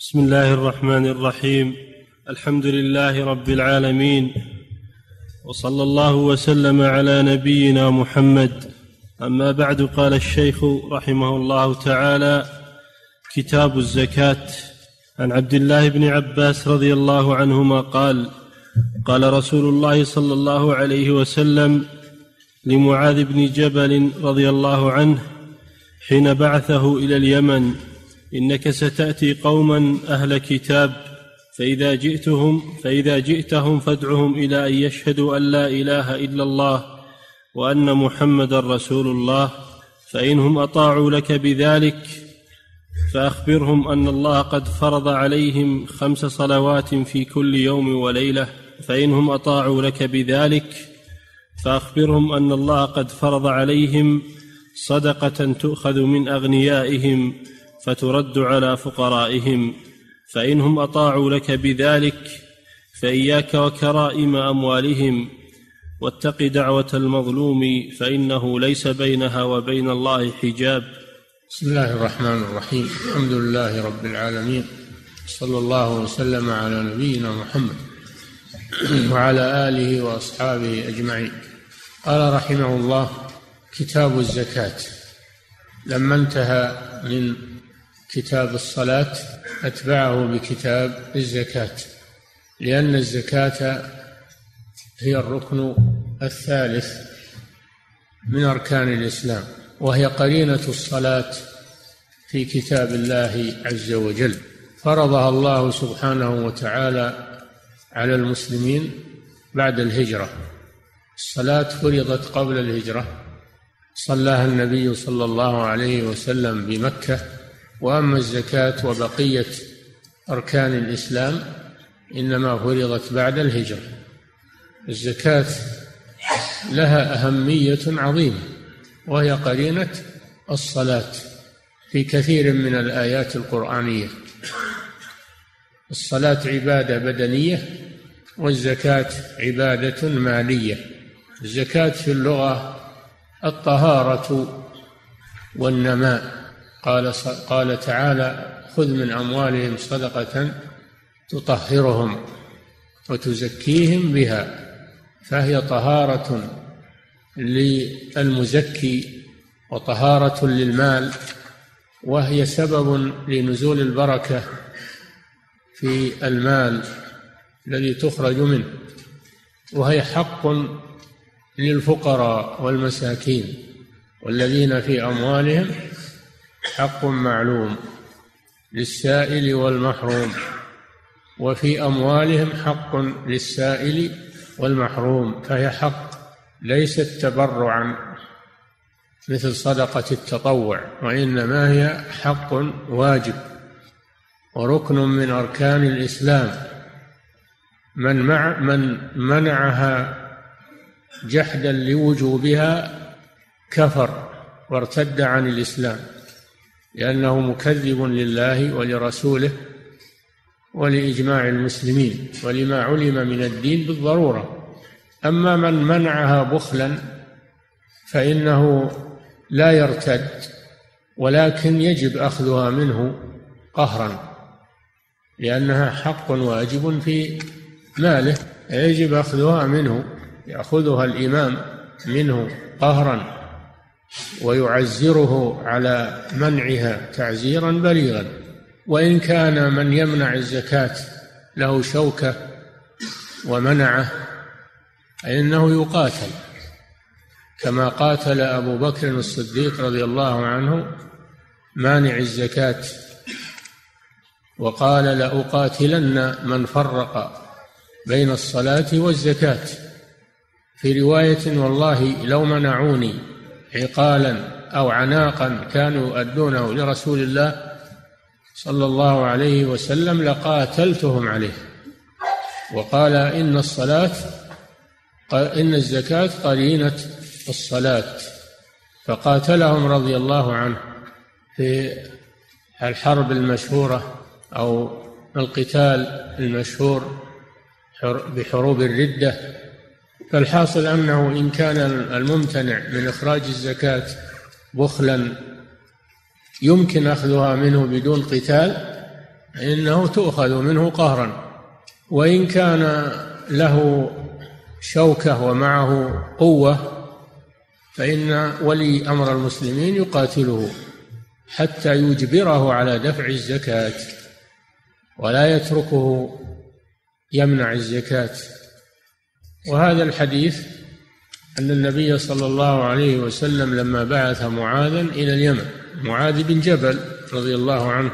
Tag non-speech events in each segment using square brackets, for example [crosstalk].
بسم الله الرحمن الرحيم. الحمد لله رب العالمين. وصلى الله وسلم على نبينا محمد. أما بعد قال الشيخ رحمه الله تعالى كتاب الزكاة. عن عبد الله بن عباس رضي الله عنهما قال قال رسول الله صلى الله عليه وسلم لمعاذ بن جبل رضي الله عنه حين بعثه إلى اليمن. إنك ستأتي قوما أهل كتاب فإذا جئتهم فإذا جئتهم فادعهم إلى أن يشهدوا أن لا إله إلا الله وأن محمدا رسول الله فانهم أطاعوا لك بذلك فأخبرهم أن الله قد فرض عليهم خمس صلوات في كل يوم وليلة فانهم أطاعوا لك بذلك فأخبرهم أن الله قد فرض عليهم صدقة تؤخذ من أغنيائهم فترد على فقرائهم فانهم أطاعوا لك بذلك فإياك وكرائم أموالهم واتق دعوة المظلوم فإنه ليس بينها وبين الله حجاب. بسم الله الرحمن الرحيم. الحمد لله رب العالمين. صلى الله وسلم على نبينا محمد وعلى آله وأصحابه أجمعين. قال رحمه الله كتاب الزكاة. لما انتهى من كتاب الصلاة أتبعه بكتاب الزكاة لأن الزكاة هي الركن الثالث من أركان الإسلام وهي قرينة الصلاة في كتاب الله عز وجل. فرضها الله سبحانه وتعالى على المسلمين بعد الهجرة. الصلاة فرضت قبل الهجرة. صلاها النبي صلى الله عليه وسلم بمكة. وأما الزكاة وبقية أركان الإسلام إنما فرضت بعد الهجرة. الزكاة لها أهمية عظيمة وهي قرينة الصلاة في كثير من الآيات القرآنية. الصلاة عبادة بدنية والزكاة عبادة مالية. الزكاة في اللغة الطهارة والنماء. قال قال تعالى خذ من أموالهم صدقة تطهرهم وتزكيهم بها فهي طهارة للمزكي وطهارة للمال وهي سبب لنزول البركة في المال الذي تخرج منه وهي حق للفقراء والمساكين والذين في أموالهم حق معلوم للسائل والمحروم وفي أموالهم حق للسائل والمحروم فهي حق ليست تبرعا مثل صدقة التطوع وإنما هي حق واجب وركن من أركان الإسلام. من مع من منعها جحدا لوجوبها كفر وارتد عن الإسلام. لأنه مكذب لله ولرسوله ولإجماع المسلمين ولما علم من الدين بالضرورة. أما من منعها بخلا فإنه لا يرتد ولكن يجب أخذها منه قهرا لأنها حق واجب في ماله يجب أخذها منه يأخذها الإمام منه قهرا. ويعزره على منعها تعزيرا بليغا. وإن كان من يمنع الزكاة له شوكة ومنعه فإنه يقاتل. كما قاتل أبو بكر الصديق رضي الله عنه مانع الزكاة. وقال لأقاتلن من فرق بين الصلاة والزكاة. في رواية والله لو منعوني عقالا أو عناقا كانوا يؤدونه لرسول الله صلى الله عليه وسلم لقاتلتهم عليه. وقال إن الصلاة إن الزكاة قرينة الصلاة. فقاتلهم رضي الله عنه في الحرب المشهورة أو القتال المشهور بحروب الردة. فالحاصل أنه إن كان الممتنع من إخراج الزكاة بخلا يمكن أخذها منه بدون قتال إنه تؤخذ منه قهرا. وإن كان له شوكة ومعه قوة فإن ولي أمر المسلمين يقاتله حتى يجبره على دفع الزكاة ولا يتركه يمنع الزكاة. وهذا الحديث أن النبي صلى الله عليه وسلم لما بعث معاذا إلى اليمن. معاذ بن جبل رضي الله عنه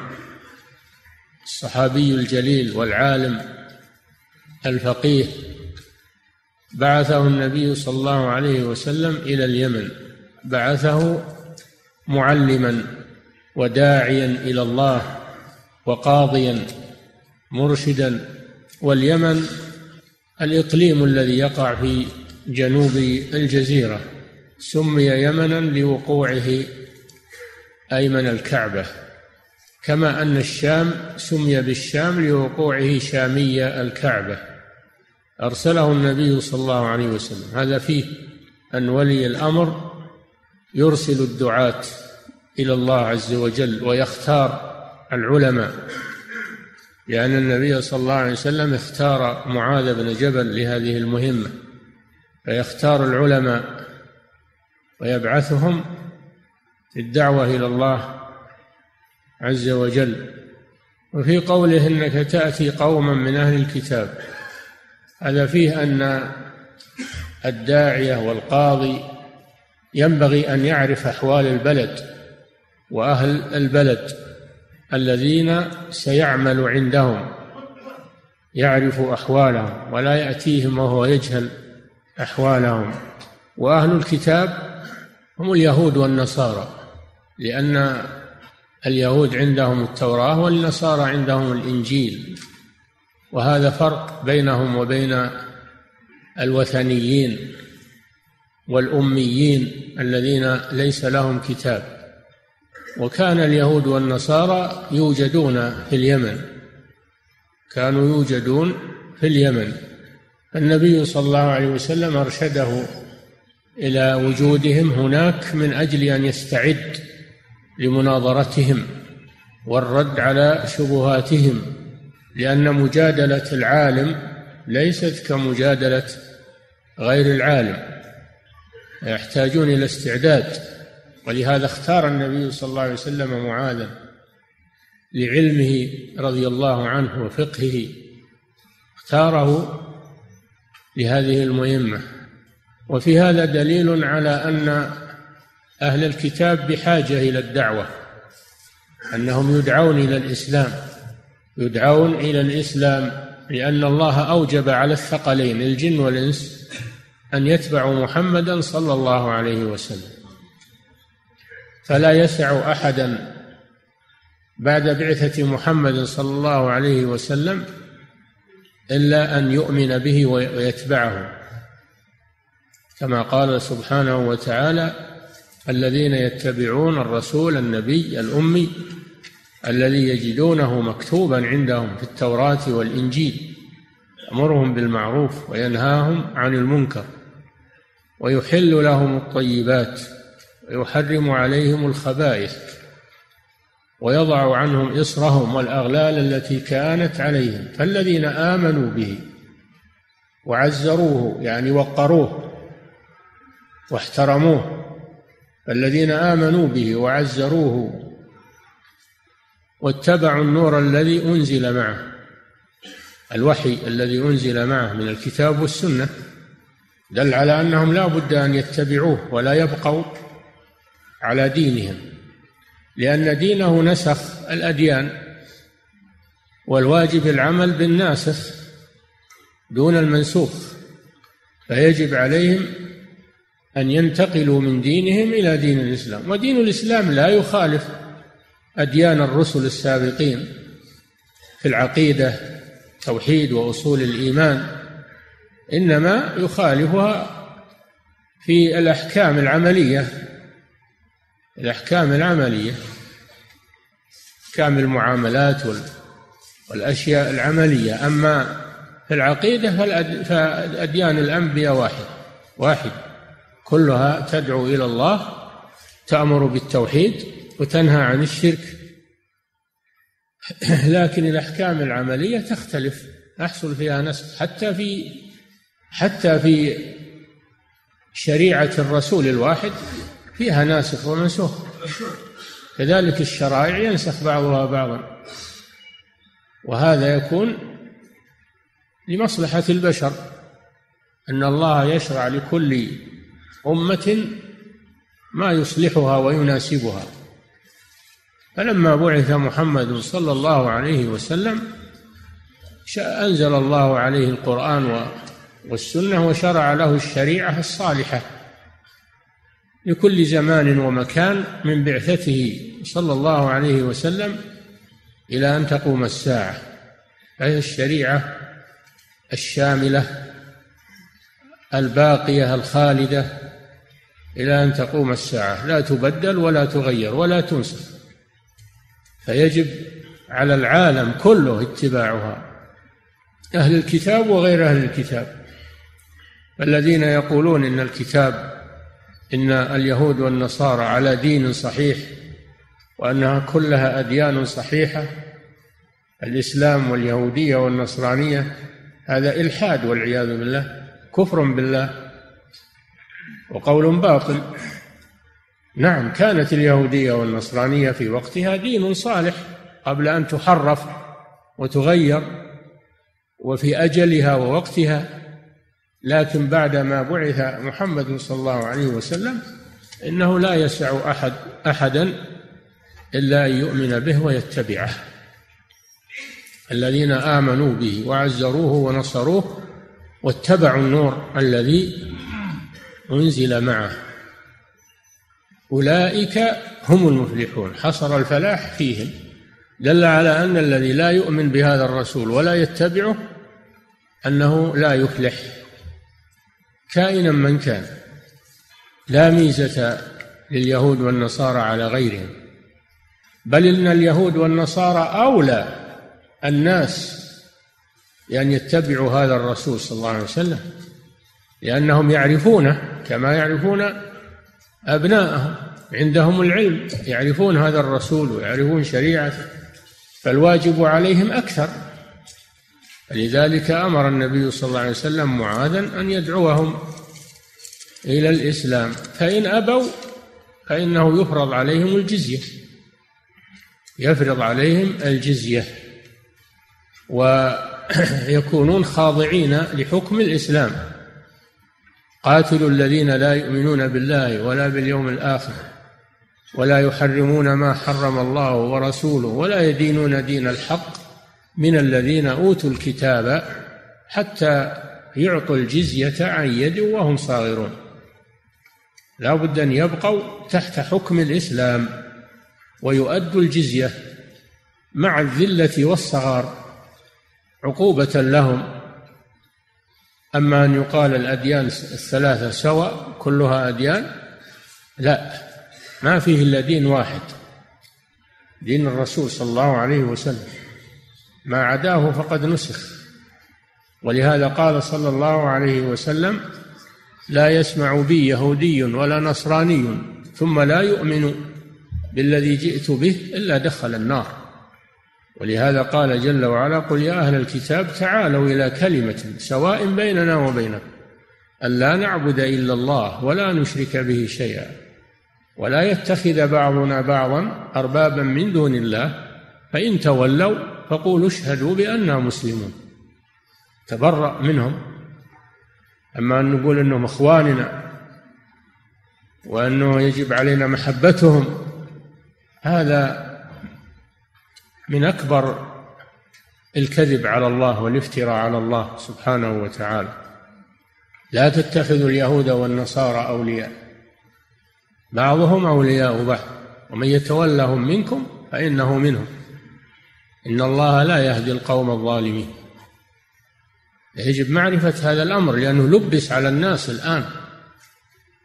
الصحابي الجليل والعالم الفقيه بعثه النبي صلى الله عليه وسلم إلى اليمن. بعثه معلما وداعيا إلى الله وقاضيا مرشدا واليمن الإقليم الذي يقع في جنوب الجزيرة سمي يمنا لوقوعه أيمن الكعبة. كما أن الشام سمي بالشام لوقوعه شامي الكعبة. أرسله النبي صلى الله عليه وسلم. هذا فيه أن ولي الأمر يرسل الدعاة إلى الله عز وجل ويختار العلماء. لأن النبي صلى الله عليه وسلم اختار معاذ بن جبل لهذه المهمة فيختار العلماء ويبعثهم في الدعوة إلى الله عز وجل. وفي قوله إنك تأتي قوما من أهل الكتاب هذا فيه أن الداعية والقاضي ينبغي أن يعرف أحوال البلد وأهل البلد. الذين سيعمل عندهم يعرف أحوالهم ولا يأتيهم وهو يجهل أحوالهم. وأهل الكتاب هم اليهود والنصارى لأن اليهود عندهم التوراة والنصارى عندهم الإنجيل. وهذا فرق بينهم وبين الوثنيين والأميين الذين ليس لهم كتاب. وكان اليهود والنصارى يوجدون في اليمن. كانوا يوجدون في اليمن. النبي صلى الله عليه وسلم أرشده إلى وجودهم هناك من أجل أن يستعد لمناظرتهم والرد على شبهاتهم لأن مجادلة العالم ليست كمجادلة غير العالم. يحتاجون إلى استعداد. ولهذا اختار النبي صلى الله عليه وسلم معاذا لعلمه رضي الله عنه وفقهه اختاره لهذه المهمة. وفي هذا دليل على أن أهل الكتاب بحاجة إلى الدعوة أنهم يدعون إلى الإسلام يدعون إلى الإسلام لأن الله أوجب على الثقلين الجن والإنس أن يتبعوا محمدا صلى الله عليه وسلم. فلا يسع أحدا بعد بعثة محمد صلى الله عليه وسلم إلا أن يؤمن به ويتبعه. كما قال سبحانه وتعالى الذين يتبعون الرسول النبي الأمي الذي يجدونه مكتوبا عندهم في التوراة والإنجيل يأمرهم بالمعروف وينهاهم عن المنكر ويحل لهم الطيبات. ويحرم عليهم الخبائث ويضع عنهم إصرهم والأغلال التي كانت عليهم فالذين آمنوا به وعزروه يعني وقروه واحترموه الذين آمنوا به وعزروه واتبعوا النور الذي أنزل معه الوحي الذي أنزل معه من الكتاب والسنة دل على أنهم لا بد أن يتبعوه ولا يبقوا على دينهم لأن دينه نسخ الأديان والواجب العمل بالناسخ دون المنسوخ فيجب عليهم أن ينتقلوا من دينهم إلى دين الإسلام. ودين الإسلام لا يخالف أديان الرسل السابقين في العقيدة توحيد وأصول الإيمان إنما يخالفها في الأحكام العملية. الأحكام العملية أحكام المعاملات والأشياء العملية. أما في العقيدة فأديان الأنبياء واحد واحد. كلها تدعو إلى الله تأمر بالتوحيد وتنهى عن الشرك. [clears throat] لكن الأحكام العملية تختلف يحصل فيها نسخ حتى في حتى في شريعة الرسول الواحد فيها ناسخ ومنسوخ كذلك الشرائع ينسخ بعضها بعضا. وهذا يكون لمصلحة البشر. أن الله يشرع لكل أمة ما يصلحها ويناسبها. فلما بعث محمد صلى الله عليه وسلم أنزل الله عليه القرآن والسنة وشرع له الشريعة الصالحة. لكل زمان ومكان من بعثته صلى الله عليه وسلم إلى أن تقوم الساعة فهي الشريعة الشاملة الباقية الخالدة إلى أن تقوم الساعة. لا تبدل ولا تغير ولا تنسخ. فيجب على العالم كله اتباعها أهل الكتاب وغير أهل الكتاب. الذين يقولون إن الكتاب إن اليهود والنصارى على دين صحيح وأنها كلها أديان صحيحة الإسلام واليهودية والنصرانية هذا إلحاد والعياذ بالله كفر بالله وقول باطل. نعم كانت اليهودية والنصرانية في وقتها دين صالح قبل أن تحرف وتغير وفي أجلها ووقتها لكن بعدما بعث محمد صلى الله عليه وسلم إنه لا يسع أحد أحدا إلا أن يؤمن به ويتبعه. الذين آمنوا به وعزروه ونصروه واتبعوا النور الذي أنزل معه. أولئك هم المفلحون. حصر الفلاح فيهم. دل على أن الذي لا يؤمن بهذا الرسول ولا يتبعه أنه لا يفلح. كائنا من كان لا ميزة لليهود والنصارى على غيرهم بل إن اليهود والنصارى أولى الناس بأن يتبعوا هذا الرسول صلى الله عليه وسلم لأنهم يعرفونه كما يعرفون أبناءهم عندهم العلم يعرفون هذا الرسول ويعرفون شريعته فالواجب عليهم أكثر فلذلك أمر النبي صلى الله عليه وسلم معاذا أن يدعوهم إلى الإسلام. فإن أبوا فإنه يفرض عليهم الجزية يفرض عليهم الجزية ويكونون خاضعين لحكم الإسلام. قاتلوا الذين لا يؤمنون بالله ولا باليوم الآخر ولا يحرمون ما حرم الله ورسوله ولا يدينون دين الحق. من الذين أوتوا الكتاب حتى يعطوا الجزية عن يد وهم صاغرون. لا بد أن يبقوا تحت حكم الإسلام ويؤدوا الجزية مع الذلة والصغار عقوبة لهم. أما أن يقال الأديان الثلاثة سواء كلها أديان لا ما فيه إلا دين واحد دين الرسول صلى الله عليه وسلم. ما عداه فقد نسخ. ولهذا قال صلى الله عليه وسلم لا يسمع بي يهودي ولا نصراني ثم لا يؤمن بالذي جئت به إلا دخل النار. ولهذا قال جل وعلا قل يا أهل الكتاب تعالوا إلى كلمة سواء بيننا وبينكم ألا نعبد إلا الله ولا نشرك به شيئا ولا يتخذ بعضنا بعضا أربابا من دون الله فإن تولوا فقولوا اشهدوا بأننا مسلمون. تبرأ منهم. أما أن نقول أنهم إخواننا وأنه يجب علينا محبتهم هذا من أكبر الكذب على الله والافتراء على الله سبحانه وتعالى. لا تتخذوا اليهود والنصارى أولياء. بعضهم أولياء بعض. ومن يتولهم منكم فإنه منهم. إن الله لا يهدي القوم الظالمين. يجب معرفة هذا الأمر لأنه لبس على الناس الآن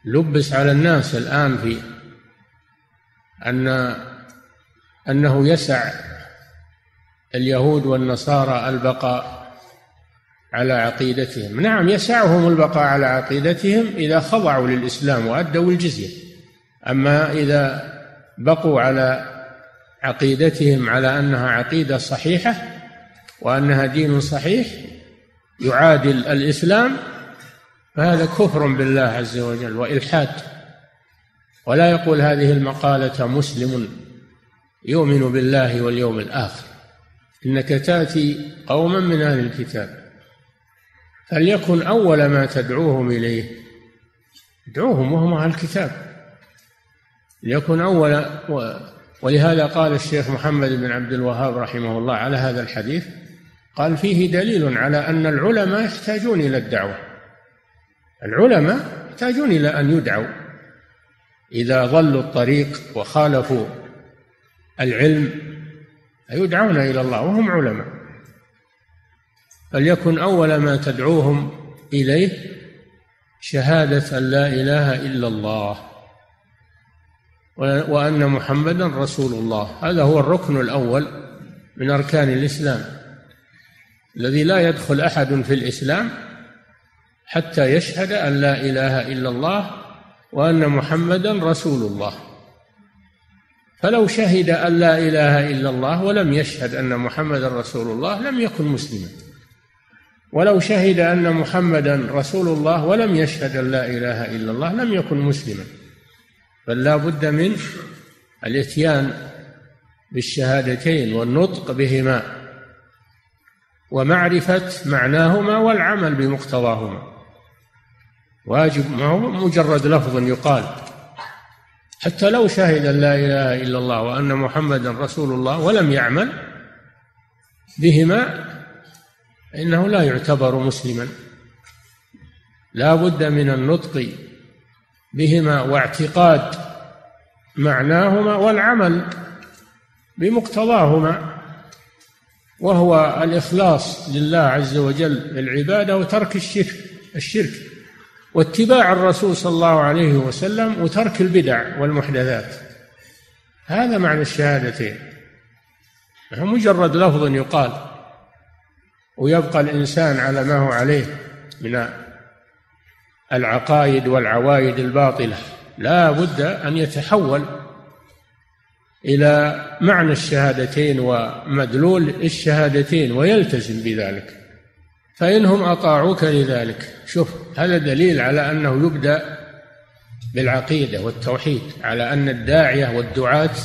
لبس على الناس الآن في أن أنه يسع اليهود والنصارى البقاء على عقيدتهم. نعم يسعهم البقاء على عقيدتهم إذا خضعوا للإسلام وأدوا الجزية. أما إذا بقوا على عقيدتهم على أنها عقيدة صحيحة وأنها دين صحيح يعادل الإسلام فهذا كفر بالله عز وجل وإلحاد. ولا يقول هذه المقالة مسلم يؤمن بالله واليوم الآخر. إنك تأتي قوما من أهل الكتاب فليكن أول ما تدعوهم إليه. ادعوهم وهم أهل الكتاب. ليكن أول ولهذا قال الشيخ محمد بن عبد الوهاب رحمه الله على هذا الحديث قال فيه دليل على أن العلماء يحتاجون إلى الدعوة. العلماء يحتاجون إلى أن يدعوا. إذا ضلوا الطريق وخالفوا العلم يدعون إلى الله وهم علماء. فليكن أول ما تدعوهم إليه شهادة أن لا إله إلا الله. وأن محمدا رسول الله. هذا هو الركن الأول من أركان الإسلام. الذي لا يدخل أحد في الإسلام حتى يشهد أن لا إله إلا الله وأن محمدا رسول الله. فلو شهد أن لا إله إلا الله ولم يشهد أن محمدا رسول الله لم يكن مسلما. ولو شهد أن محمدا رسول الله ولم يشهد أن لا إله إلا الله لم يكن مسلما. بل لا بد من الاتيان بالشهادتين والنطق بهما ومعرفة معناهما والعمل بمقتضاهما. واجب ما هو مجرد لفظ يقال. حتى لو شهد لا إله إلا الله وأن محمدا رسول الله ولم يعمل بهما إنه لا يعتبر مسلما. لا بد من النطق بهما واعتقاد معناهما والعمل بمقتضاهما وهو الإخلاص لله عز وجل للعبادة وترك الشرك الشرك واتباع الرسول صلى الله عليه وسلم وترك البدع والمحدثات. هذا معنى الشهادتين. مجرد لفظ يقال ويبقى الإنسان على ما هو عليه من العقائد والعوايد الباطلة. لا بد أن يتحول إلى معنى الشهادتين ومدلول الشهادتين ويلتزم بذلك. فإنهم أطاعوك لذلك. شوف هذا دليل على أنه يبدأ بالعقيدة والتوحيد على أن الداعية والدعاة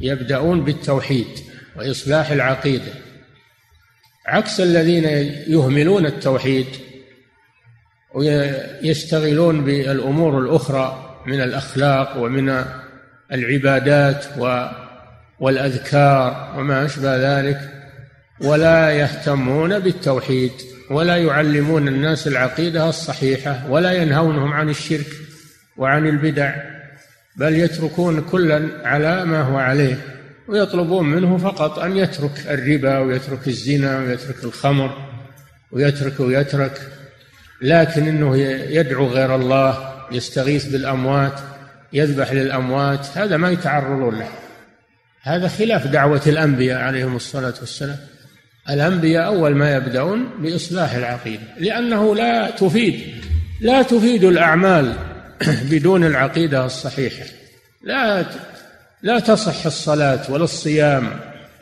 يبدأون بالتوحيد وإصلاح العقيدة. عكس الذين يهملون التوحيد ويشتغلون بالأمور الأخرى من الأخلاق ومن العبادات والأذكار وما أشبه ذلك ولا يهتمون بالتوحيد ولا يعلمون الناس العقيدة الصحيحة ولا ينهونهم عن الشرك وعن البدع بل يتركون كلا على ما هو عليه ويطلبون منه فقط أن يترك الربا ويترك الزنا ويترك الخمر ويترك ويترك لكن إنه يدعو غير الله يستغيث بالأموات يذبح للأموات هذا ما يتعرضون له. هذا خلاف دعوة الأنبياء عليهم الصلاة والسلام. الأنبياء أول ما يبدأون بإصلاح العقيدة لأنه لا تفيد لا تفيد الأعمال [clears throat] بدون العقيدة الصحيحة. لا لا تصح الصلاة ولا الصيام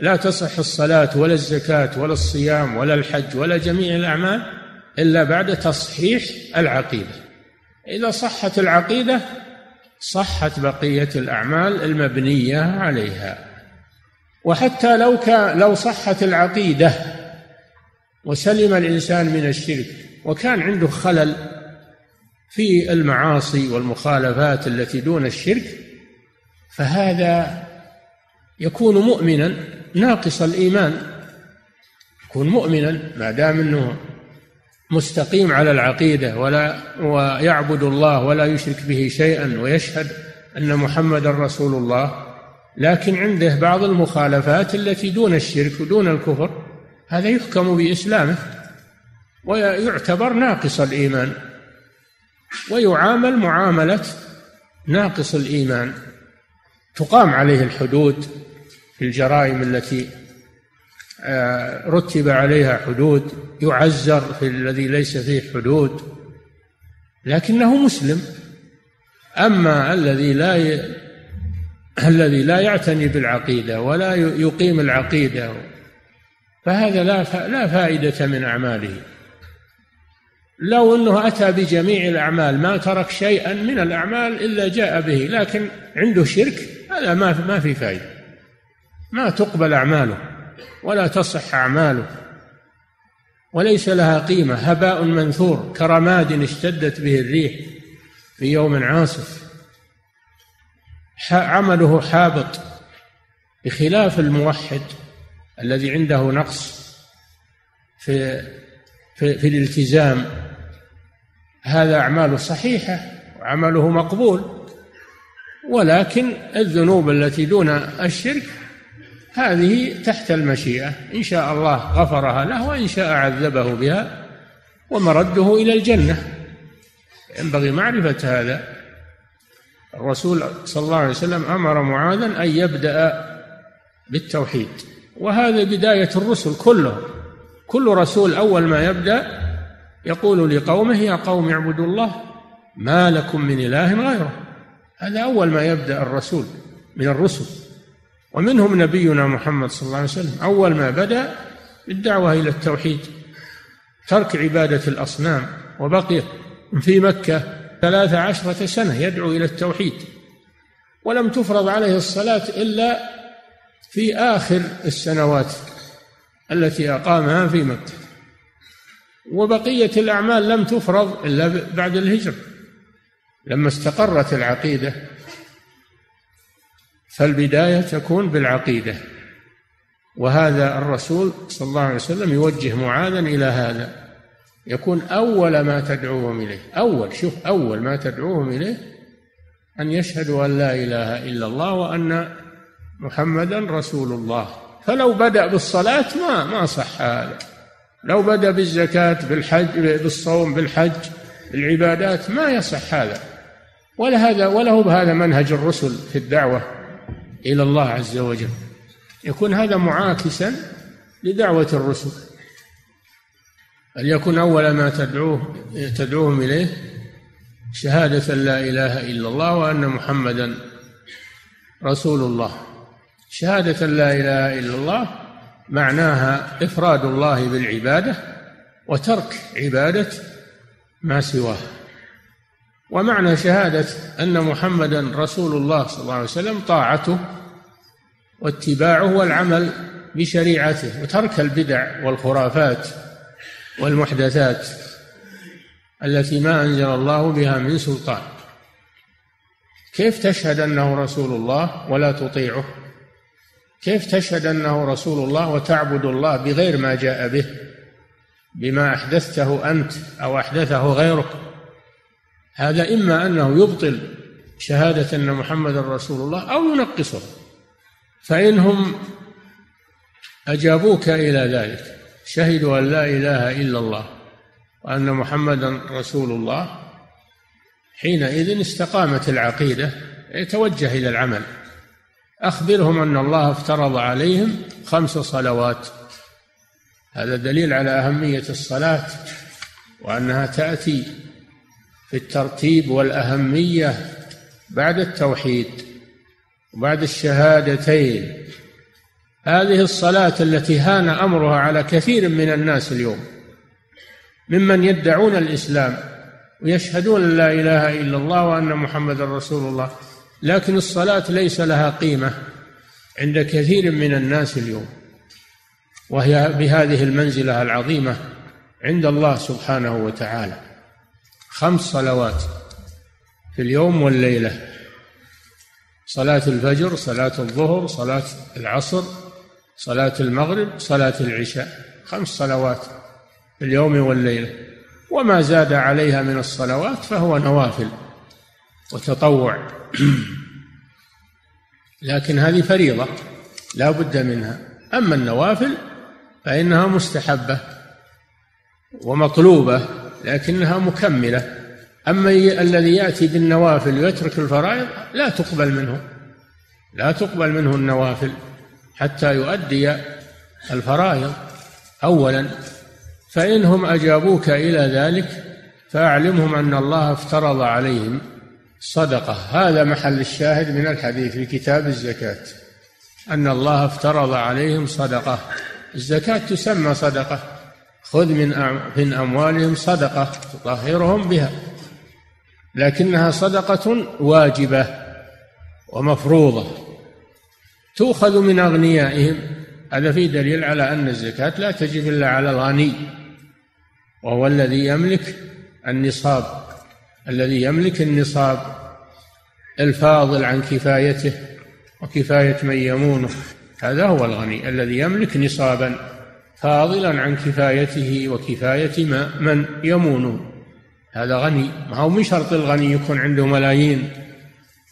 لا تصح الصلاة ولا الزكاة ولا الصيام ولا الحج ولا جميع الأعمال. إلا بعد تصحيح العقيدة. إذا صحت العقيدة صحت بقية الأعمال المبنية عليها. وحتى لو كان لو صحت العقيدة وسلم الإنسان من الشرك وكان عنده خلل في المعاصي والمخالفات التي دون الشرك فهذا يكون مؤمنا ناقص الإيمان. يكون مؤمنا ما دام إنه مستقيم على العقيدة ولا ويعبد الله ولا يشرك به شيئا ويشهد أن محمدا رسول الله. لكن عنده بعض المخالفات التي دون الشرك ودون الكفر هذا يحكم بإسلامه ويعتبر ناقص الإيمان ويعامل معاملة ناقص الإيمان. تقام عليه الحدود في الجرائم التي رتب عليها حدود يعزر في الذي ليس فيه حدود لكنه مسلم. أما الذي لا الذي لا يعتني بالعقيدة ولا يقيم العقيدة فهذا لا لا فائدة من أعماله. لو أنه أتى بجميع الأعمال ما ترك شيئا من الأعمال إلا جاء به لكن عنده شرك هذا ما ما في فائدة. ما تقبل أعماله. ولا تصح أعماله وليس لها قيمة. هباء منثور كرماد اشتدت به الريح في يوم عاصف. عمله حابط بخلاف الموحد الذي عنده نقص في في, في الالتزام. هذا أعماله صحيحة وعمله مقبول ولكن الذنوب التي دون الشرك هذه تحت المشيئة. إن شاء الله غفرها له وإن شاء عذبه بها ومرده إلى الجنة. ينبغي معرفة هذا. الرسول صلى الله عليه وسلم أمر معاذا أن يبدأ بالتوحيد. وهذا بداية الرسل كلهم. كل رسول أول ما يبدأ يقول لقومه يا قوم اعبدوا الله ما لكم من إله غيره. هذا أول ما يبدأ الرسول من الرسل. ومنهم نبينا محمد صلى الله عليه وسلم. أول ما بدأ بالدعوة إلى التوحيد ترك عبادة الأصنام وبقي في مكة ثلاث عشرة سنة يدعو إلى التوحيد. ولم تفرض عليه الصلاة إلا في آخر السنوات التي أقامها في مكة. وبقية الأعمال لم تفرض إلا بعد الهجرة. لما استقرت العقيدة فالبداية تكون بالعقيدة. وهذا الرسول صلى الله عليه وسلم يوجه معاذا إلى هذا. يكون أول ما تدعوهم إليه أول شوف أول ما تدعوهم إليه أن يشهدوا أن لا إله إلا الله وأن محمدا رسول الله. فلو بدأ بالصلاة ما ما صح هذا. لو بدأ بالزكاة بالحج بالصوم بالحج بالعبادات ما يصح هذا. ولا هذا بهذا منهج الرسل في الدعوة. إلى الله عز وجل. يكون هذا معاكسا لدعوة الرسل. فليكن أول ما تدعوه تدعوهم إليه شهادة لا إله إلا الله وأن محمدا رسول الله. شهادة لا إله إلا الله معناها إفراد الله بالعبادة وترك عبادة ما سواه. ومعنى شهادة أن محمدا رسول الله صلى الله عليه وسلم طاعته واتباعه والعمل بشريعته وترك البدع والخرافات والمحدثات التي ما أنزل الله بها من سلطان. كيف تشهد أنه رسول الله ولا تطيعه؟ كيف تشهد أنه رسول الله وتعبد الله بغير ما جاء به؟ بما أحدثته أنت أو أحدثه غيرك؟ هذا إما أنه يبطل شهادة أن محمد رسول الله أو ينقصه فإنهم أجابوك إلى ذلك شهدوا أن لا إله إلا الله وأن محمدا رسول الله حينئذ استقامت العقيدة يتوجه إلى العمل. أخبرهم أن الله افترض عليهم خمس صلوات. هذا دليل على أهمية الصلاة وأنها تأتي في الترتيب والأهمية بعد التوحيد وبعد الشهادتين. هذه الصلاة التي هان أمرها على كثير من الناس اليوم ممن يدعون الإسلام ويشهدون لا إله إلا الله وأن محمد رسول الله لكن الصلاة ليس لها قيمة عند كثير من الناس اليوم. وهي بهذه المنزلة العظيمة عند الله سبحانه وتعالى. خمس صلوات في اليوم والليلة. صلاة الفجر صلاة الظهر صلاة العصر صلاة المغرب صلاة العشاء. خمس صلوات في اليوم والليلة. وما زاد عليها من الصلوات فهو نوافل وتطوع. [clears throat] لكن هذه فريضة لا بد منها. أما النوافل فإنها مستحبة ومطلوبة. لكنها مكملة. أما الذي يأتي بالنوافل ويترك الفرائض لا تقبل منه. لا تقبل منه النوافل حتى يؤدي الفرائض. أولا فإنهم أجابوك إلى ذلك فأعلمهم أن الله افترض عليهم صدقة. هذا محل الشاهد من الحديث في كتاب الزكاة أن الله افترض عليهم صدقة. الزكاة تسمى صدقة. خذ من من أموالهم صدقة تطهرهم بها. لكنها صدقة واجبة ومفروضة. تؤخذ من أغنيائهم. هذا في دليل على أن الزكاة لا تجب إلا على الغني وهو الذي يملك النصاب. الذي يملك النصاب الفاضل عن كفايته وكفاية من يمونه. هذا هو الغني الذي يملك نصابا. فاضلا عن كفايته وكفاية ما من يمونه هذا غني. ما هو من شرط الغني يكون عنده ملايين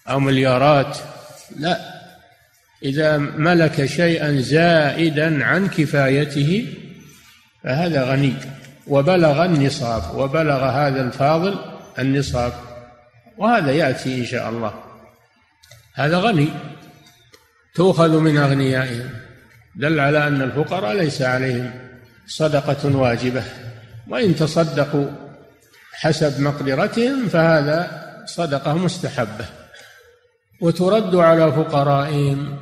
أو مليارات. لا. إذا ملك شيئا زائدا عن كفايته فهذا غني. وبلغ النصاب. وبلغ هذا الفاضل النصاب. وهذا يأتي إن شاء الله. هذا غني. تؤخذ من أغنيائهم. دل على أن الفقراء ليس عليهم. صدقة واجبة. وإن تصدقوا حسب مقدرتهم فهذا صدقة مستحبة. وترد على فقرائهم.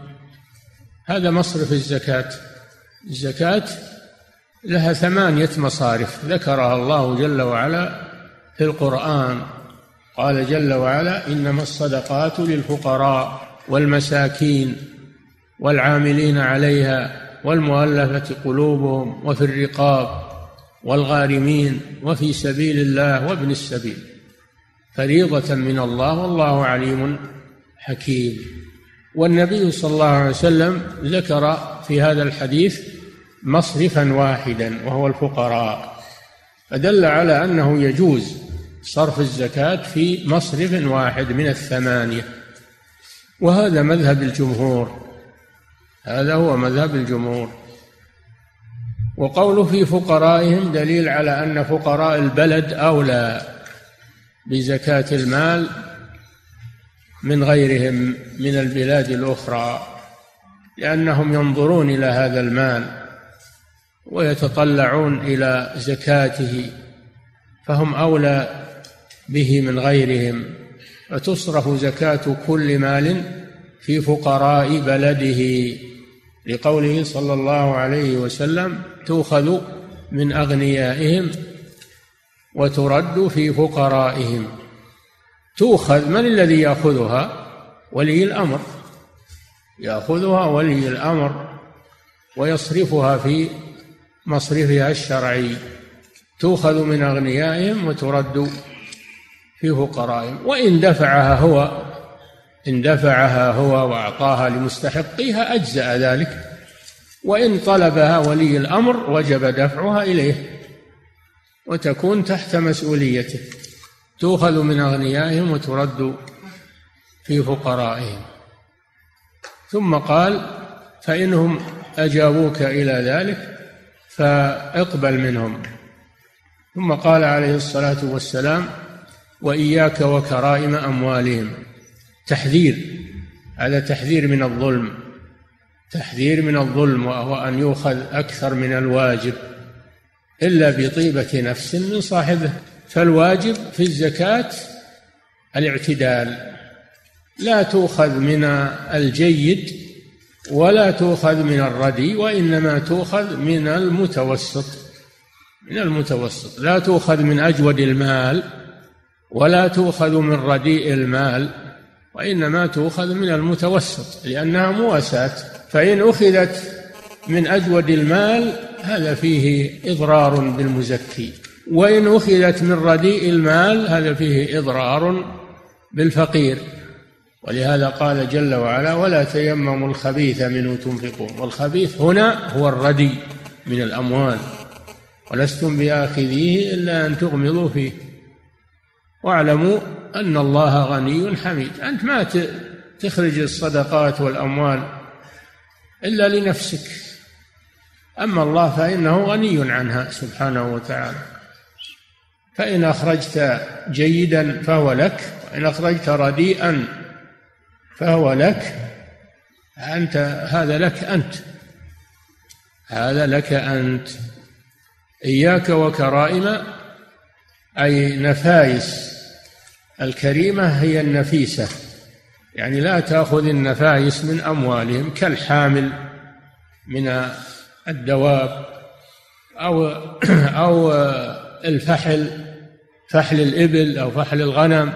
هذا مصرف الزكاة. الزكاة لها ثمانية مصارف. ذكرها الله جل وعلا في القرآن. قال جل وعلا إنما الصدقات للفقراء والمساكين. والعاملين عليها والمؤلفة قلوبهم وفي الرقاب والغارمين وفي سبيل الله وابن السبيل. فريضة من الله والله عليم حكيم. والنبي صلى الله عليه وسلم ذكر في هذا الحديث مصرفا واحدا وهو الفقراء. فدل على أنه يجوز صرف الزكاة في مصرف واحد من الثمانية. وهذا مذهب الجمهور. هذا هو مذهب الجمهور. وقوله في فقرائهم دليل على أن فقراء البلد أولى بزكاة المال من غيرهم من البلاد الأخرى لأنهم ينظرون إلى هذا المال ويتطلعون إلى زكاته فهم أولى به من غيرهم. وتصرف زكاة كل مال في فقراء بلده. لقوله صلى الله عليه وسلم تؤخذ من أغنيائهم وترد في فقرائهم. تؤخذ من الذي يأخذها؟ ولي الأمر. يأخذها ولي الأمر ويصرفها في مصرفها الشرعي. تؤخذ من أغنيائهم وترد في فقرائهم. وإن دفعها هو إن دفعها هو وأعطاها لمستحقيها أجزأ ذلك. وإن طلبها ولي الأمر وجب دفعها إليه. وتكون تحت مسؤوليته. تؤخذ من أغنيائهم وترد في فقرائهم. ثم قال فإنهم أجابوك إلى ذلك فاقبل منهم. ثم قال عليه الصلاة والسلام وإياك وكرائم أموالهم. تحذير. هذا تحذير من الظلم. تحذير من الظلم وهو أن يؤخذ أكثر من الواجب. إلا بطيبة نفس من صاحبه. فالواجب في الزكاة الاعتدال. لا تؤخذ من الجيد ولا تؤخذ من الردي وإنما تؤخذ من المتوسط. من المتوسط. لا تؤخذ من أجود المال ولا تؤخذ من رديء المال. وإنما تؤخذ من المتوسط لأنها مواساة. فإن أخذت من أجود المال هذا فيه إضرار بالمزكي. وإن أخذت من رديء المال هذا فيه إضرار بالفقير. ولهذا قال جل وعلا ولا تيمموا الخبيث منه تنفقون. والخبيث هنا هو الردي من الأموال. ولستم بآخذيه إلا أن تغمضوا فيه. واعلموا أن الله غني حميد. أنت ما تخرج الصدقات والأموال إلا لنفسك. أما الله فإنه غني عنها سبحانه وتعالى. فإن أخرجت جيدا فهو لك وإن أخرجت رديئا فهو لك. أنت هذا لك أنت. هذا لك أنت. إياك وكرائم أي نفايس الكريمة هي النفيسة. يعني لا تأخذ النفائس من أموالهم كالحامل من الدواب أو [clears throat] أو الفحل فحل الإبل أو فحل الغنم.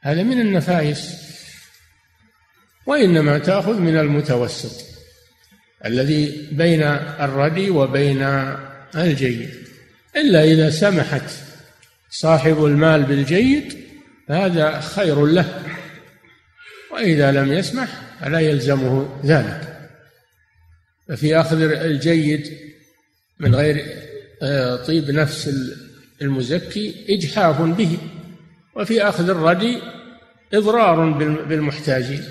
هذا من النفائس. وإنما تأخذ من المتوسط الذي بين الردي وبين الجيد. إلا إذا سمحت صاحب المال بالجيد فهذا خير له. وإذا لم يسمح فلا يلزمه ذلك. ففي أخذ الجيد من غير آه، طيب نفس المزكي إجحاف به. وفي أخذ الردي إضرار بالمحتاجين.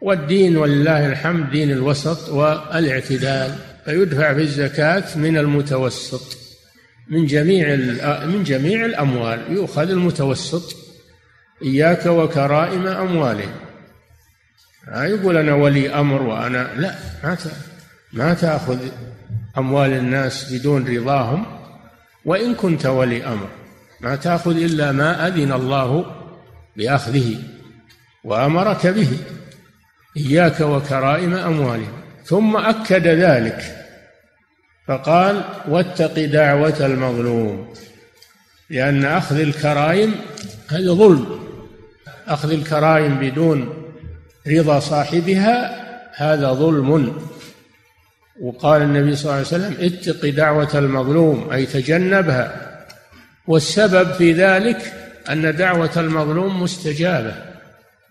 والدين ولله الحمد دين الوسط والإعتدال. فيدفع في الزكاة من المتوسط. من جميع من جميع الأموال يؤخذ المتوسط. إياك وكرائم أموالهم ما يقول أنا ولي أمر وأنا لا ما ما تأخذ أموال الناس بدون رضاهم. وإن كنت ولي أمر ما تأخذ إلا ما أذن الله بأخذه وأمرك به. إياك وكرائم أموالهم ثم أكد ذلك. فقال واتق دعوة المظلوم لأن أخذ الكرائم هذا ظلم. أخذ الكرائم بدون رضا صاحبها هذا ظلم. وقال النبي صلى الله عليه وسلم اتق دعوة المظلوم أي تجنبها. والسبب في ذلك أن دعوة المظلوم مستجابة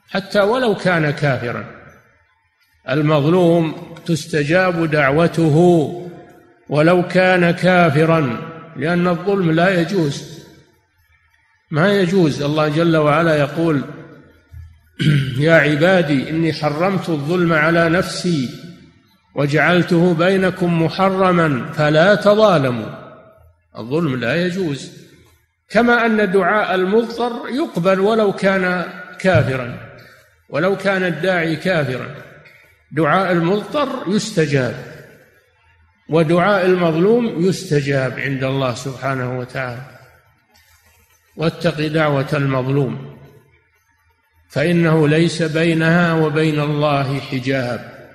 حتى ولو كان كافرا. المظلوم تستجاب دعوته. ولو كان كافرا لأن الظلم لا يجوز. ما يجوز. الله جل وعلا يقول [clears throat] يا عبادي إني حرمت الظلم على نفسي وجعلته بينكم محرما فلا تظالموا. الظلم لا يجوز. كما أن دعاء المضطر يقبل ولو كان كافرا ولو كان الداعي كافرا. دعاء المضطر يستجاب. ودعاء المظلوم يستجاب عند الله سبحانه وتعالى. واتق دعوة المظلوم فإنه ليس بينها وبين الله حجاب.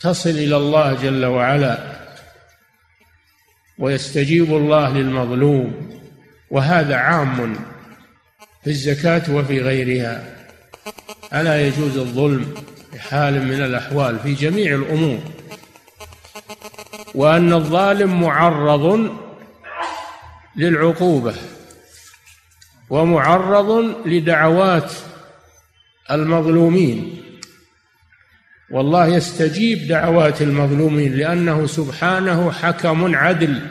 تصل إلى الله جل وعلا ويستجيب الله للمظلوم وهذا عام في الزكاة وفي غيرها. ألا يجوز الظلم في حال من الأحوال في جميع الأمور. وأن الظالم معرض للعقوبة ومعرض لدعوات المظلومين. والله يستجيب دعوات المظلومين لأنه سبحانه حكم عدل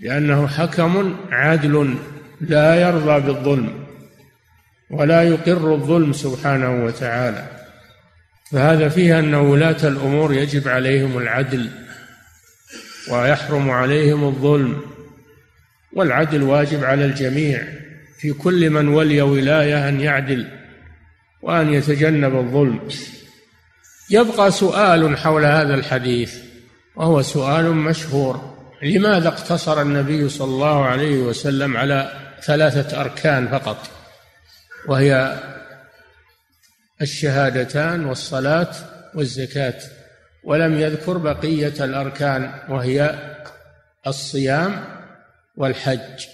لأنه حكم عدل لا يرضى بالظلم ولا يقر الظلم سبحانه وتعالى. فهذا فيه أن ولاة الأمور يجب عليهم العدل ويحرم عليهم الظلم والعدل واجب على الجميع. في كل من ولي ولاية أن يعدل وأن يتجنب الظلم. يبقى سؤال حول هذا الحديث وهو سؤال مشهور. لماذا اقتصر النبي صلى الله عليه وسلم على ثلاثة أركان فقط؟ وهي الشهادتان والصلاة والزكاة. ولم يذكر بقية الأركان وهي الصيام والحج.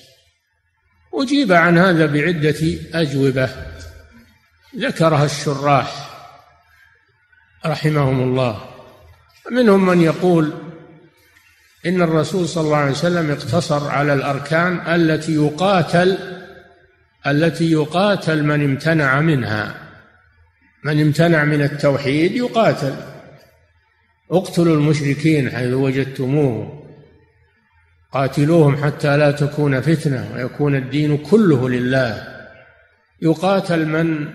أجيب عن هذا بعدة أجوبة ذكرها الشراح رحمهم الله. منهم من يقول إن الرسول صلى الله عليه وسلم اقتصر على الأركان التي يقاتل التي يقاتل من امتنع منها. من امتنع من التوحيد يقاتل. اقتلوا المشركين حيث وجدتموه. قاتلوهم حتى لا تكون فتنة ويكون الدين كله لله. يقاتل من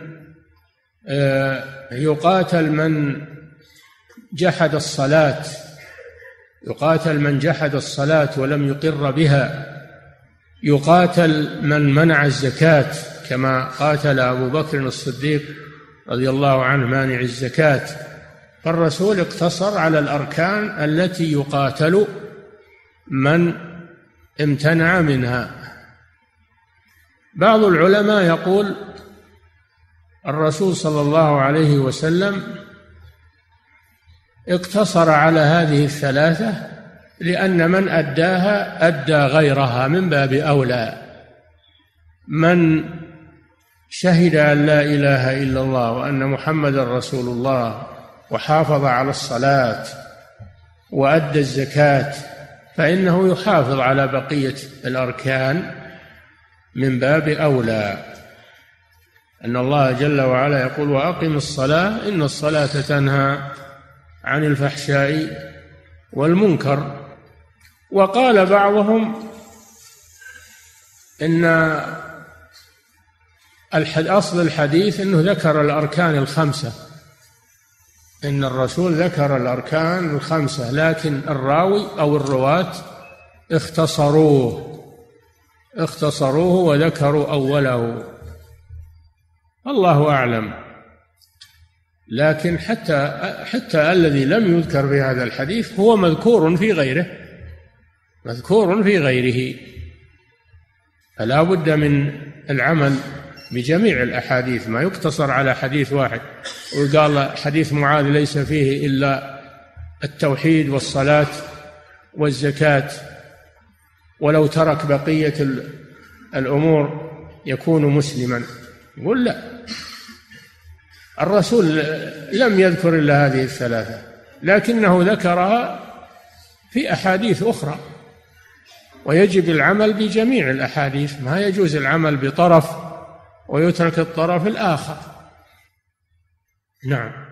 آه، يقاتل من جحد الصلاة. يقاتل من جحد الصلاة ولم يقر بها. يقاتل من منع الزكاة كما قاتل أبو بكر الصديق رضي الله عنه مانع الزكاة. فالرسول اقتصر على الأركان التي يقاتل من امتنع منها. بعض العلماء يقول الرسول صلى الله عليه وسلم اقتصر على هذه الثلاثة لأن من أداها أدى غيرها من باب أولى. من شهد أن لا إله إلا الله وأن محمدا رسول الله وحافظ على الصلاة وأدى الزكاة فإنه يحافظ على بقية الأركان من باب أولى. أن الله جل وعلا يقول وأقم الصلاة إن الصلاة تنهى عن الفحشاء والمنكر. وقال بعضهم إن أصل الحديث أنه ذكر الأركان الخمسة. إن الرسول ذكر الأركان الخمسة لكن الراوي أو الرواة اختصروه. اختصروه وذكروا أوله. الله أعلم. لكن حتى حتى الذي لم يذكر في هذا الحديث هو مذكور في غيره. مذكور في غيره. فلا بد من العمل. بجميع الأحاديث ما يقتصر على حديث واحد. وقال حديث معاذ ليس فيه إلا التوحيد والصلاة والزكاة. ولو ترك بقية الأمور يكون مسلما. يقول لا. الرسول لم يذكر إلا هذه الثلاثة لكنه ذكرها في أحاديث أخرى. ويجب العمل بجميع الأحاديث ما يجوز العمل بطرف ويترك الطرف الآخر. نعم.